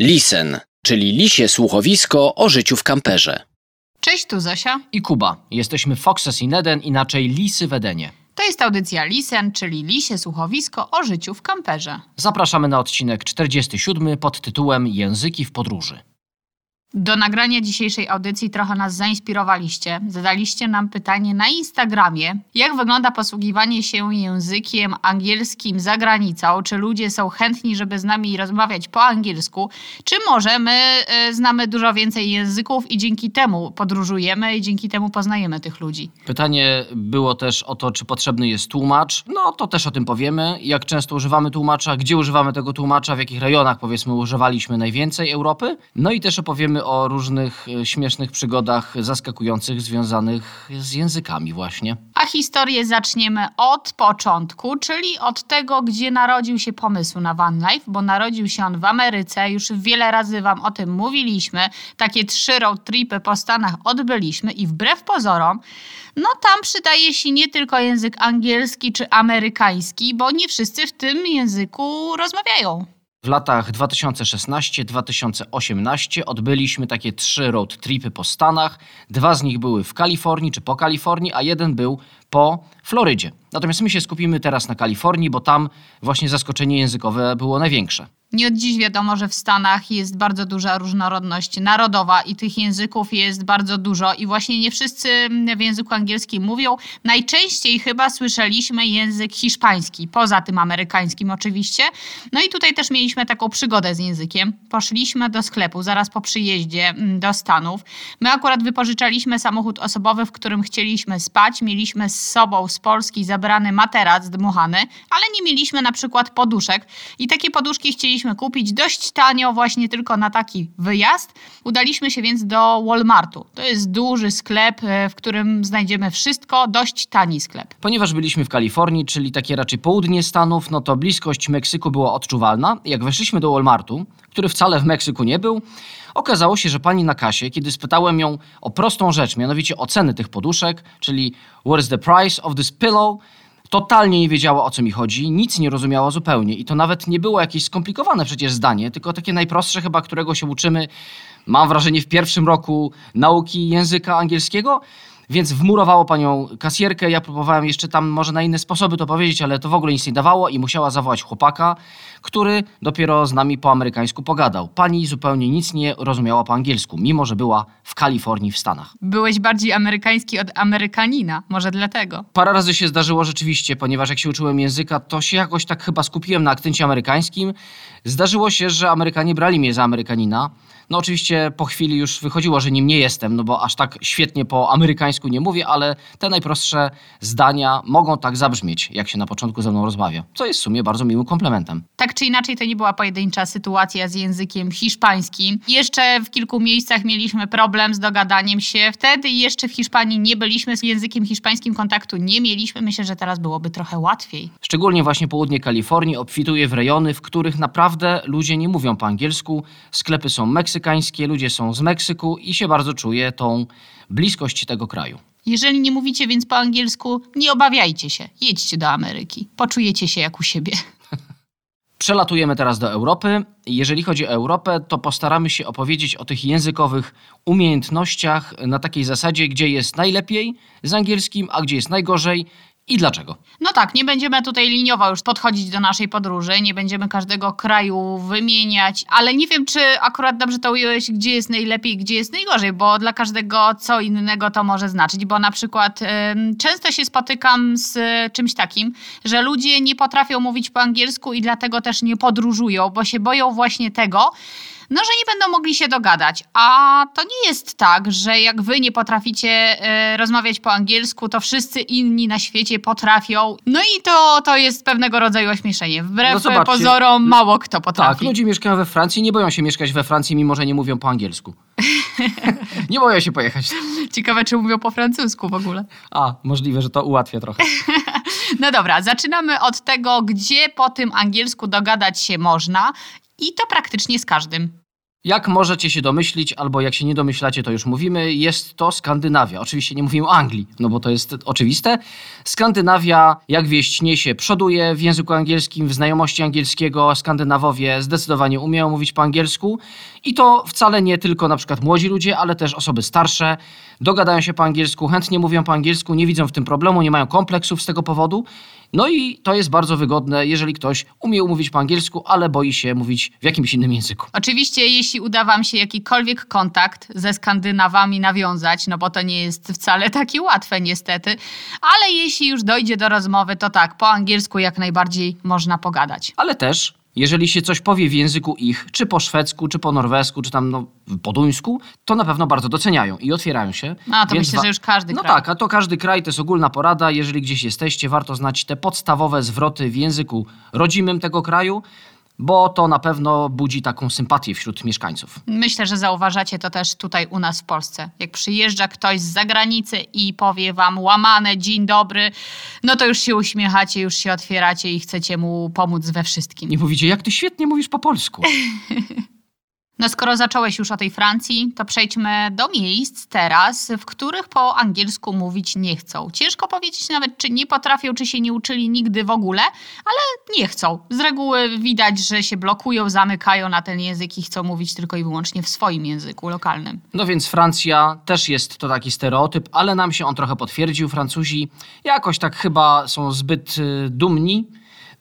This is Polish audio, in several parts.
Listen, czyli lisie słuchowisko o życiu w kamperze. Cześć, tu Zosia. i Kuba. Jesteśmy Foxes in Eden, inaczej Lisy w Edenie. To jest audycja Lisen, czyli lisie słuchowisko o życiu w kamperze. Zapraszamy na odcinek 47 pod tytułem Języki w podróży. Do nagrania dzisiejszej audycji trochę nas zainspirowaliście. Zadaliście nam pytanie na Instagramie, jak wygląda posługiwanie się językiem angielskim za granicą, czy ludzie są chętni, żeby z nami rozmawiać po angielsku, czy może my y, znamy dużo więcej języków i dzięki temu podróżujemy i dzięki temu poznajemy tych ludzi. Pytanie było też o to, czy potrzebny jest tłumacz. No to też o tym powiemy. Jak często używamy tłumacza, gdzie używamy tego tłumacza, w jakich rejonach powiedzmy używaliśmy najwięcej Europy. No i też opowiemy o różnych e, śmiesznych przygodach zaskakujących związanych z językami właśnie. A historię zaczniemy od początku, czyli od tego, gdzie narodził się pomysł na Van Life, bo narodził się on w Ameryce. Już wiele razy Wam o tym mówiliśmy. Takie trzy road tripy po Stanach odbyliśmy i wbrew pozorom, no tam przydaje się nie tylko język angielski czy amerykański, bo nie wszyscy w tym języku rozmawiają. W latach 2016-2018 odbyliśmy takie trzy road tripy po Stanach. Dwa z nich były w Kalifornii czy po Kalifornii, a jeden był po Florydzie. Natomiast my się skupimy teraz na Kalifornii, bo tam właśnie zaskoczenie językowe było największe. Nie od dziś wiadomo, że w Stanach jest bardzo duża różnorodność narodowa i tych języków jest bardzo dużo i właśnie nie wszyscy w języku angielskim mówią. Najczęściej chyba słyszeliśmy język hiszpański, poza tym amerykańskim oczywiście. No i tutaj też mieliśmy taką przygodę z językiem. Poszliśmy do sklepu zaraz po przyjeździe mm, do Stanów. My akurat wypożyczaliśmy samochód osobowy, w którym chcieliśmy spać. Mieliśmy z sobą z Polski zabrany materac dmuchany, ale nie mieliśmy na przykład poduszek i takie poduszki chcieliśmy kupić dość tanio właśnie tylko na taki wyjazd. Udaliśmy się więc do Walmartu. To jest duży sklep, e, w którym znajdziemy wszystko, dość tani sklep. Ponieważ byliśmy w Kalifornii, czyli takie raczej południe Stanów, no to bliskość Meksyku była odczuwalna. Jak weszliśmy do Walmartu, który wcale w Meksyku nie był, okazało się, że pani na kasie, kiedy spytałem ją o prostą rzecz, mianowicie o ceny tych poduszek, czyli what is the price of this pillow, totalnie nie wiedziała o co mi chodzi, nic nie rozumiała zupełnie i to nawet nie było jakieś skomplikowane przecież zdanie, tylko takie najprostsze chyba, którego się uczymy, mam wrażenie, w pierwszym roku nauki języka angielskiego. Więc wmurowało panią kasjerkę. Ja próbowałem jeszcze tam może na inne sposoby to powiedzieć, ale to w ogóle nic nie dawało i musiała zawołać chłopaka, który dopiero z nami po amerykańsku pogadał. Pani zupełnie nic nie rozumiała po angielsku, mimo że była w Kalifornii w Stanach. Byłeś bardziej amerykański od Amerykanina, może dlatego. Parę razy się zdarzyło rzeczywiście, ponieważ jak się uczyłem języka, to się jakoś tak chyba skupiłem na akcencie amerykańskim. Zdarzyło się, że Amerykanie brali mnie za Amerykanina. No oczywiście po chwili już wychodziło, że nim nie jestem, no bo aż tak świetnie po amerykańsku nie mówię, ale te najprostsze zdania mogą tak zabrzmieć, jak się na początku ze mną rozmawia. Co jest w sumie bardzo miłym komplementem. Tak czy inaczej, to nie była pojedyncza sytuacja z językiem hiszpańskim. Jeszcze w kilku miejscach mieliśmy problem z dogadaniem się. Wtedy jeszcze w Hiszpanii nie byliśmy, z językiem hiszpańskim kontaktu nie mieliśmy. Myślę, że teraz byłoby trochę łatwiej. Szczególnie właśnie południe Kalifornii obfituje w rejony, w których naprawdę ludzie nie mówią po angielsku. Sklepy są meksykańskie, ludzie są z Meksyku i się bardzo czuje tą bliskość tego kraju. Jeżeli nie mówicie więc po angielsku, nie obawiajcie się. Jedźcie do Ameryki. Poczujecie się jak u siebie. Przelatujemy teraz do Europy. Jeżeli chodzi o Europę, to postaramy się opowiedzieć o tych językowych umiejętnościach na takiej zasadzie, gdzie jest najlepiej z angielskim, a gdzie jest najgorzej i dlaczego. No tak, nie będziemy tutaj liniowo już podchodzić do naszej podróży, nie będziemy każdego kraju wymieniać, ale nie wiem, czy akurat dobrze to ująłeś, gdzie jest najlepiej, gdzie jest najgorzej, bo dla każdego co innego to może znaczyć, bo na przykład często się spotykam z y, czymś takim, że ludzie nie potrafią mówić po angielsku i dlatego też nie podróżują, bo się boją właśnie tego, no, że nie będą mogli się dogadać. A to nie jest tak, że jak wy nie potraficie e, rozmawiać po angielsku, to wszyscy inni na świecie potrafią. No i to, to jest pewnego rodzaju ośmieszenie. Wbrew No pozorom mało kto Tak, potrafi. ludzie mieszkają we Francji, nie boją się mieszkać we Francji, mimo że nie mówią po angielsku. nie boją się pojechać. Ciekawe, czy mówią po francusku w ogóle. A, możliwe, że to ułatwia trochę. No dobra, zaczynamy od tego, gdzie po tym angielsku dogadać się można. I to praktycznie z każdym. Jak możecie się domyślić, albo jak się nie domyślacie, to już mówimy, jest to Skandynawia. Oczywiście nie mówimy o Anglii, no bo to jest oczywiste. Skandynawia, jak wieść niesie, przoduje w języku angielskim, w znajomości angielskiego. Skandynawowie zdecydowanie umieją mówić po angielsku i to wcale nie tylko na przykład młodzi ludzie, ale też osoby starsze. Dogadają się po angielsku, chętnie mówią po angielsku, nie widzą w tym problemu, nie mają kompleksów z tego powodu. No i to jest bardzo wygodne, jeżeli ktoś umie mówić po angielsku, ale boi się mówić w jakimś innym języku. Oczywiście, jeśli uda Wam się jakikolwiek kontakt ze Skandynawami nawiązać, no bo to nie jest wcale takie łatwe, niestety, ale jeśli już dojdzie do rozmowy, to tak, po angielsku jak najbardziej można pogadać. Ale też, jeżeli się coś powie w języku ich, czy po szwedzku, czy po norwesku, czy tam no, po duńsku, to na pewno bardzo doceniają i otwierają się. No to Więc myślę, że już każdy No kraj. tak, a to każdy kraj to jest ogólna porada. Jeżeli gdzieś jesteście, warto znać te podstawowe zwroty w języku rodzimym tego kraju, bo to na pewno budzi taką sympatię wśród mieszkańców. Myślę, że zauważacie to też tutaj u nas w Polsce. Jak przyjeżdża ktoś z zagranicy i powie wam łamane, dzień dobry, no to już się uśmiechacie, już się otwieracie i chcecie mu pomóc we wszystkim. Nie mówicie, jak ty świetnie mówisz po polsku. No skoro zacząłeś już o tej Francji, to przejdźmy do miejsc teraz, w których po angielsku mówić nie chcą. Ciężko powiedzieć nawet, czy nie potrafią, czy się nie uczyli nigdy w ogóle, ale nie chcą. Z reguły widać, że się blokują, zamykają na ten język i chcą mówić tylko i wyłącznie w swoim języku lokalnym. No więc Francja też jest to taki stereotyp, ale nam się on trochę potwierdził. Francuzi jakoś tak chyba są zbyt y, dumni,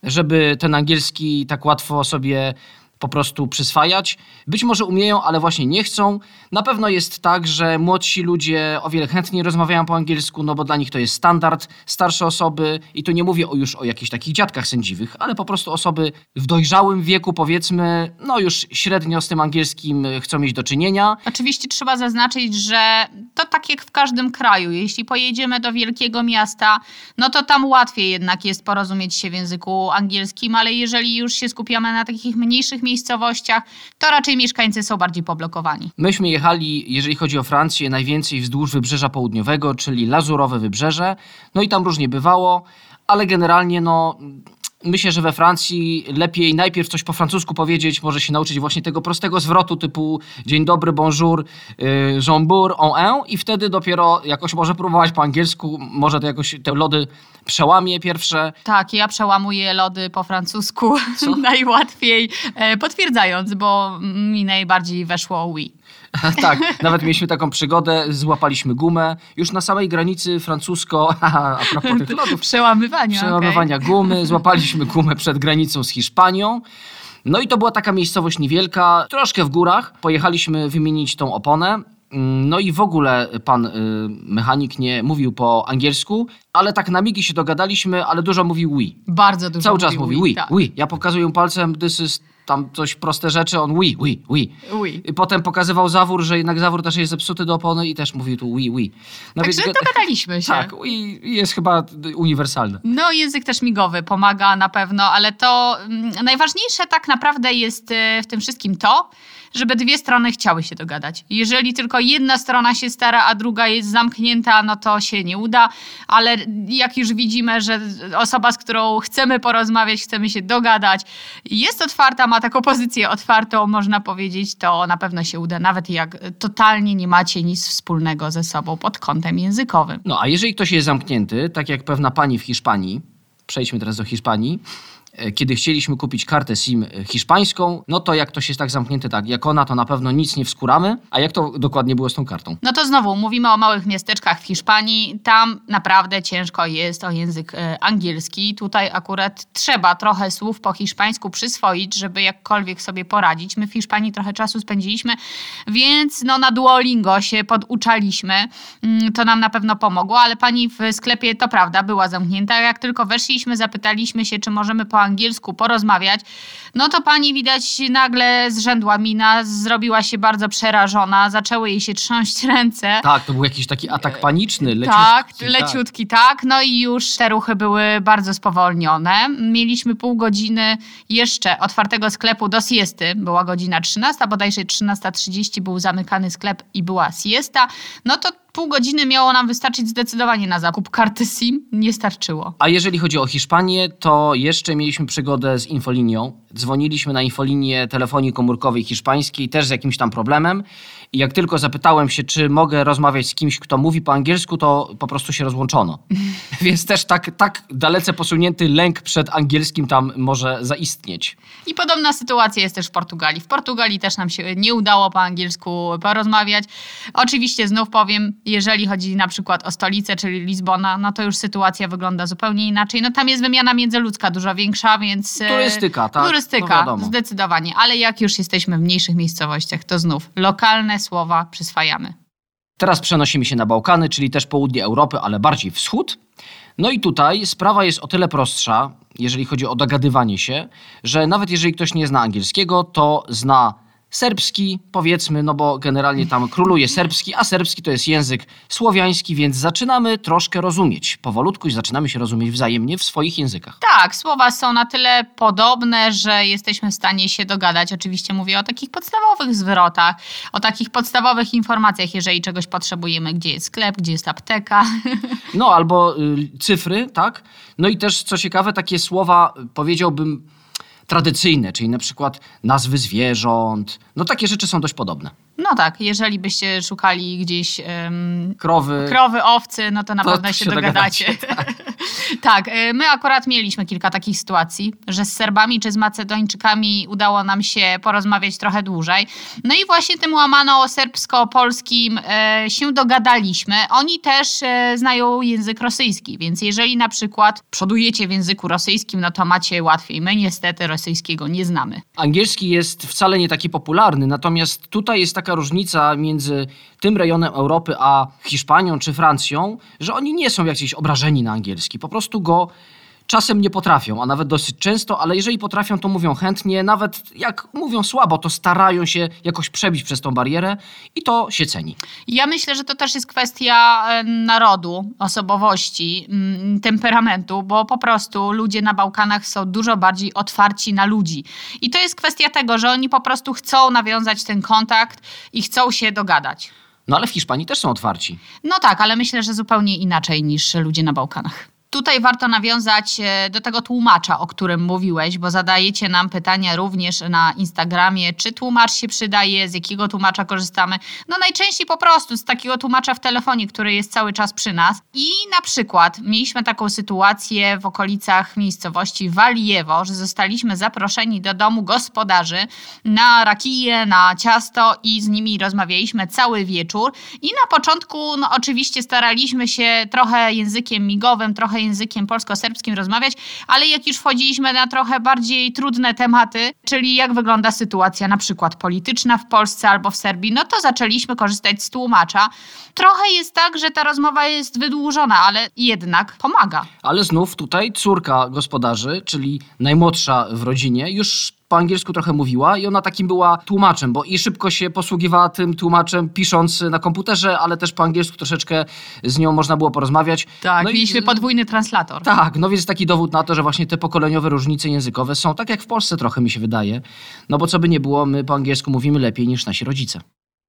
żeby ten angielski tak łatwo sobie po prostu przyswajać. Być może umieją, ale właśnie nie chcą. Na pewno jest tak, że młodsi ludzie o wiele chętniej rozmawiają po angielsku, no bo dla nich to jest standard. Starsze osoby, i tu nie mówię już o jakichś takich dziadkach sędziwych, ale po prostu osoby w dojrzałym wieku, powiedzmy, no już średnio z tym angielskim chcą mieć do czynienia. Oczywiście trzeba zaznaczyć, że to tak jak w każdym kraju. Jeśli pojedziemy do wielkiego miasta, no to tam łatwiej jednak jest porozumieć się w języku angielskim, ale jeżeli już się skupiamy na takich mniejszych miejscowościach, to raczej mieszkańcy są bardziej poblokowani. Myśmy jechali, jeżeli chodzi o Francję, najwięcej wzdłuż wybrzeża południowego, czyli lazurowe wybrzeże. No i tam różnie bywało, ale generalnie no. Myślę, że we Francji lepiej najpierw coś po francusku powiedzieć, może się nauczyć właśnie tego prostego zwrotu typu dzień dobry, bonjour, yy, bonjour, on un i wtedy dopiero jakoś może próbować po angielsku, może to jakoś te lody przełamie pierwsze. Tak, ja przełamuję lody po francusku najłatwiej, e, potwierdzając, bo mi najbardziej weszło oui. tak, nawet mieliśmy taką przygodę, złapaliśmy gumę już na samej granicy francusko, a propos tych lodów, Przełamywania. przełamywania gumy. Złapaliśmy gumę przed granicą z Hiszpanią. No i to była taka miejscowość niewielka, troszkę w górach. Pojechaliśmy wymienić tą oponę. Mm, No i w ogóle pan y, mechanik nie mówił po angielsku, ale tak na migi się dogadaliśmy, ale dużo mówił oui. Okay. Bardzo dużo Cały czas mówi oui, tak. oui. Ja pokazuję palcem, this is tam coś proste rzeczy, on oui, oui. Oui. I potem pokazywał zawór, że jednak zawór też jest zepsuty do opony i też mówił tu oui, oui. No Także więc- dogadaliśmy się. tak, oui jest chyba uniwersalne. No, język też migowy pomaga na pewno, ale to mm, najważniejsze tak naprawdę jest e, w tym wszystkim to, żeby dwie strony chciały się dogadać. Jeżeli tylko jedna strona się stara, a druga jest zamknięta, no to się nie uda, ale jak już widzimy, że osoba, z którą chcemy porozmawiać, chcemy się dogadać, jest otwarta, ma taką pozycję otwartą, można powiedzieć, to na pewno się uda, nawet jak totalnie nie macie nic wspólnego ze sobą pod kątem językowym. No a jeżeli ktoś jest zamknięty, tak jak pewna pani w Hiszpanii, przejdźmy teraz do Hiszpanii, kiedy chcieliśmy kupić kartę SIM e, hiszpańską, no to jak ktoś jest tak zamknięty tak jak ona, to na pewno nic nie wskuramy. A jak to dokładnie było z tą kartą? No to znowu mówimy o małych miasteczkach w Hiszpanii. Tam naprawdę ciężko jest o język e, angielski. Tutaj akurat trzeba trochę słów po hiszpańsku przyswoić, żeby jakkolwiek sobie poradzić. My w Hiszpanii trochę czasu spędziliśmy, więc no na Duolingo się poduczaliśmy. Mm, To nam na pewno pomogło, ale pani w sklepie to prawda była zamknięta. Jak tylko weszliśmy, zapytaliśmy się, czy możemy po angielsku porozmawiać. No to pani widać nagle zrzędła mina, zrobiła się bardzo przerażona, zaczęły jej się trząść ręce. Tak, to był jakiś taki atak paniczny, leciutki. Tak, leciutki, tak. No i już te ruchy były bardzo spowolnione. Mieliśmy pół godziny jeszcze otwartego sklepu do siesty. Była godzina 13, bodajże 13.30 był zamykany sklep i była siesta. No to pół godziny miało nam wystarczyć zdecydowanie na zakup karty SIM. Nie starczyło. A jeżeli chodzi o Hiszpanię, to jeszcze mieliśmy przygodę z infolinią. Dzwoniliśmy na infolinię telefonii komórkowej hiszpańskiej też z jakimś tam problemem. I jak tylko zapytałem się, czy mogę rozmawiać z kimś, kto mówi po angielsku, to po prostu się rozłączono. Więc też tak, tak dalece posunięty lęk przed angielskim tam może zaistnieć. I podobna sytuacja jest też w Portugalii. W Portugalii też nam się nie udało po angielsku porozmawiać. Oczywiście znów powiem, jeżeli chodzi na przykład o stolicę, czyli Lizbona, no to już sytuacja wygląda zupełnie inaczej. No tam jest wymiana międzyludzka dużo większa, więc... e, Turystyka, tak. No Turystyka, wiadomo. zdecydowanie. Ale jak już jesteśmy w mniejszych miejscowościach, to znów lokalne słowa przyswajamy. Teraz przenosimy się na Bałkany, czyli też południe Europy, ale bardziej wschód. No i tutaj sprawa jest o tyle prostsza, jeżeli chodzi o dogadywanie się, że nawet jeżeli ktoś nie zna angielskiego, to zna serbski, powiedzmy, no bo generalnie tam króluje serbski, a serbski to jest język słowiański, więc zaczynamy troszkę rozumieć. Powolutku zaczynamy się rozumieć wzajemnie w swoich językach. Tak, słowa są na tyle podobne, że jesteśmy w stanie się dogadać. Oczywiście mówię o takich podstawowych zwrotach, o takich podstawowych informacjach, jeżeli czegoś potrzebujemy, gdzie jest sklep, gdzie jest apteka. No albo y, cyfry, tak? No i też, co ciekawe, takie słowa, powiedziałbym, tradycyjne, czyli na przykład nazwy zwierząt. No takie rzeczy są dość podobne. No tak, jeżeli byście szukali gdzieś em, Krowy. krowy, owcy, no to na To pewno się, się dogadacie. dogadacie, tak, y, my akurat mieliśmy kilka takich sytuacji, że z Serbami czy z Macedończykami udało nam się porozmawiać trochę dłużej. No i właśnie tym łamano-serbsko-polskim e, się dogadaliśmy. Oni też e, znają język rosyjski, więc jeżeli na przykład przodujecie w języku rosyjskim, no to macie łatwiej. My niestety rosyjskiego nie znamy. Angielski jest wcale nie taki popularny, natomiast tutaj jest taka różnica między tym rejonem Europy a Hiszpanią czy Francją, że oni nie są jakiś obrażeni na angielski. Po prostu go czasem nie potrafią, a nawet dosyć często, ale jeżeli potrafią, to mówią chętnie. Nawet jak mówią słabo, to starają się jakoś przebić przez tą barierę i to się ceni. Ja myślę, że to też jest kwestia e, narodu, osobowości, mm, temperamentu, bo po prostu ludzie na Bałkanach są dużo bardziej otwarci na ludzi. I to jest kwestia tego, że oni po prostu chcą nawiązać ten kontakt i chcą się dogadać. No ale w Hiszpanii też są otwarci. No tak, ale myślę, że zupełnie inaczej niż ludzie na Bałkanach. Tutaj warto nawiązać e, do tego tłumacza, o którym mówiłeś, bo zadajecie nam pytania również na Instagramie, czy tłumacz się przydaje, z jakiego tłumacza korzystamy. No najczęściej po prostu z takiego tłumacza w telefonie, który jest cały czas przy nas. I na przykład mieliśmy taką sytuację w okolicach miejscowości Waliewo, że zostaliśmy zaproszeni do domu gospodarzy na rakiję, na ciasto i z nimi rozmawialiśmy cały wieczór. I na początku, no oczywiście staraliśmy się trochę językiem migowym, trochę językiem polsko-serbskim rozmawiać, ale jak już wchodziliśmy na trochę bardziej trudne tematy, czyli jak wygląda sytuacja na przykład polityczna w Polsce albo w Serbii, no to zaczęliśmy korzystać z tłumacza. Trochę jest tak, że ta rozmowa jest wydłużona, ale jednak pomaga. Ale znów tutaj córka gospodarzy, czyli najmłodsza w rodzinie, już po angielsku trochę mówiła i ona takim była tłumaczem, bo i szybko się posługiwała tym tłumaczem, pisząc na komputerze, ale też po angielsku troszeczkę z nią można było porozmawiać. Tak, no i- mieliśmy podwójny translator. Tak, no więc taki dowód na to, że właśnie te pokoleniowe różnice językowe są tak jak w Polsce trochę mi się wydaje. No bo co by nie było, my po angielsku mówimy lepiej niż nasi rodzice.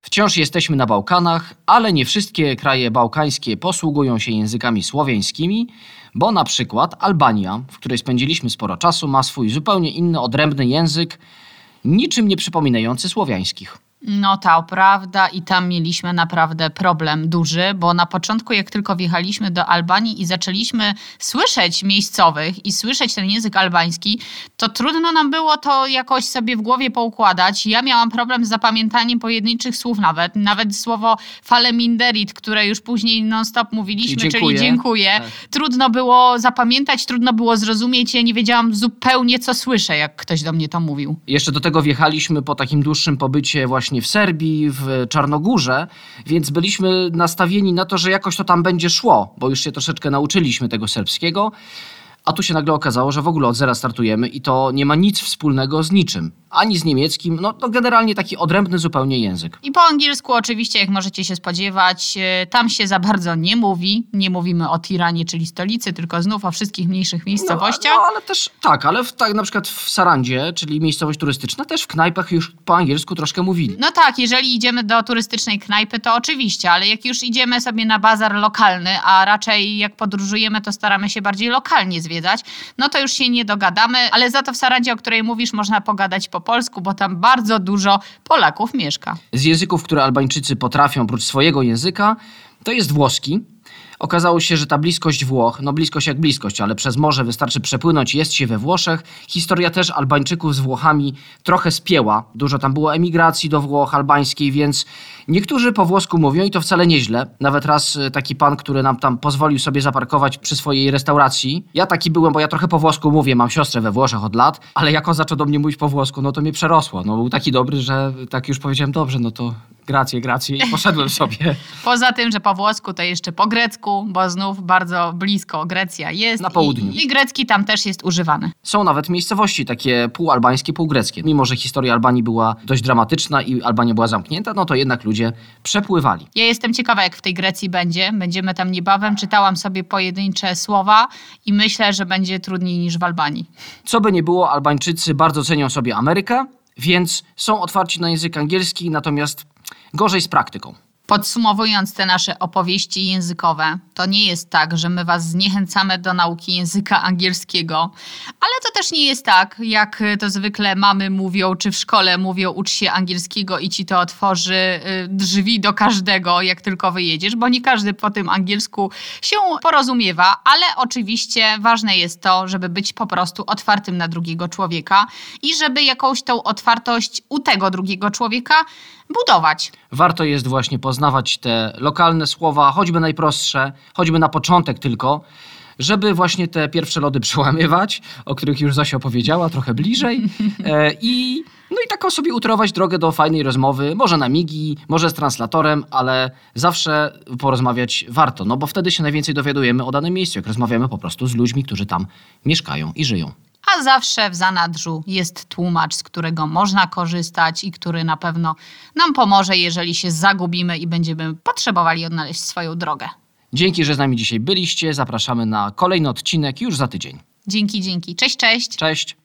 Wciąż jesteśmy na Bałkanach, ale nie wszystkie kraje bałkańskie posługują się językami słowiańskimi, bo na przykład Albania, w której spędziliśmy sporo czasu, ma swój zupełnie inny, odrębny język, niczym nie przypominający słowiańskich. No to prawda i tam mieliśmy naprawdę problem duży, bo na początku jak tylko wjechaliśmy do Albanii i zaczęliśmy słyszeć miejscowych i słyszeć ten język albański, to trudno nam było to jakoś sobie w głowie poukładać. Ja miałam problem z zapamiętaniem pojedynczych słów nawet, nawet słowo faleminderit, które już później non-stop mówiliśmy, Czyli czyli dziękuję. dziękuję. Tak. Trudno było zapamiętać, trudno było zrozumieć, ja nie wiedziałam zupełnie co słyszę, jak ktoś do mnie to mówił. Jeszcze do tego wjechaliśmy po takim dłuższym pobycie właśnie w Serbii, w Czarnogórze, więc byliśmy nastawieni na to, że jakoś to tam będzie szło, bo już się troszeczkę nauczyliśmy tego serbskiego. A tu się nagle okazało, że w ogóle od zera startujemy i to nie ma nic wspólnego z niczym. Ani z niemieckim, no to generalnie taki odrębny zupełnie język. I po angielsku oczywiście, jak możecie się spodziewać, e, tam się za bardzo nie mówi. Nie mówimy o Tiranie, czyli stolicy, tylko znów o wszystkich mniejszych miejscowościach. No, no ale też, tak, ale w, tak na przykład w Sarandzie, czyli miejscowość turystyczna, też w knajpach już po angielsku troszkę mówili. No tak, jeżeli idziemy do turystycznej knajpy, to oczywiście, ale jak już idziemy sobie na bazar lokalny, a raczej jak podróżujemy, to staramy się bardziej lokalnie zwiedzać, no to już się nie dogadamy, ale za to w Sarandzie, o której mówisz, można pogadać po polsku, bo tam bardzo dużo Polaków mieszka. Z języków, które Albańczycy potrafią oprócz swojego języka, to jest włoski. Okazało się, że ta bliskość Włoch, no bliskość jak bliskość, ale przez morze wystarczy przepłynąć, jest się we Włoszech. Historia też Albańczyków z Włochami trochę spięła. Dużo tam było emigracji do Włoch albańskiej, więc niektórzy po włosku mówią i to wcale nieźle. Nawet raz y, taki pan, który nam tam pozwolił sobie zaparkować przy swojej restauracji. Ja taki byłem, bo ja trochę po włosku mówię, mam siostrę we Włoszech od lat, ale jak on zaczął do mnie mówić po włosku, no to mnie przerosło. No był taki dobry, że tak już powiedziałem, dobrze, no to gracje, gracje i poszedłem sobie. Poza tym, że po włosku, to jeszcze po grecku, bo znów bardzo blisko Grecja jest. Na południu. I, I grecki tam też jest używany. Są nawet miejscowości takie półalbańskie, półgreckie. Mimo, że historia Albanii była dość dramatyczna i Albania była zamknięta, no to jednak ludzie przepływali. Ja jestem ciekawa, jak w tej Grecji będzie. Będziemy tam niebawem. Czytałam sobie pojedyncze słowa i myślę, że będzie trudniej niż w Albanii. Co by nie było, Albańczycy bardzo cenią sobie Amerykę, więc są otwarci na język angielski, natomiast gorzej z praktyką. Podsumowując te nasze opowieści językowe, to nie jest tak, że my Was zniechęcamy do nauki języka angielskiego, ale to też nie jest tak, jak to zwykle mamy mówią, czy w szkole mówią, ucz się angielskiego i ci to otworzy y, drzwi do każdego, jak tylko wyjedziesz, bo nie każdy po tym angielsku się porozumiewa, ale oczywiście ważne jest to, żeby być po prostu otwartym na drugiego człowieka i żeby jakąś tą otwartość u tego drugiego człowieka budować. Warto jest właśnie poznawać te lokalne słowa, choćby najprostsze, choćby na początek tylko, żeby właśnie te pierwsze lody przełamywać, o których już Zosia opowiedziała trochę bliżej. E, I no i taką sobie utrować drogę do fajnej rozmowy, może na migi, może z translatorem, ale zawsze porozmawiać warto, no bo wtedy się najwięcej dowiadujemy o danym miejscu, jak rozmawiamy po prostu z ludźmi, którzy tam mieszkają i żyją. A zawsze w zanadrzu jest tłumacz, z którego można korzystać i który na pewno nam pomoże, jeżeli się zagubimy i będziemy potrzebowali odnaleźć swoją drogę. Dzięki, że z nami dzisiaj byliście. Zapraszamy na kolejny odcinek już za tydzień. Dzięki, dzięki. Cześć, cześć. Cześć!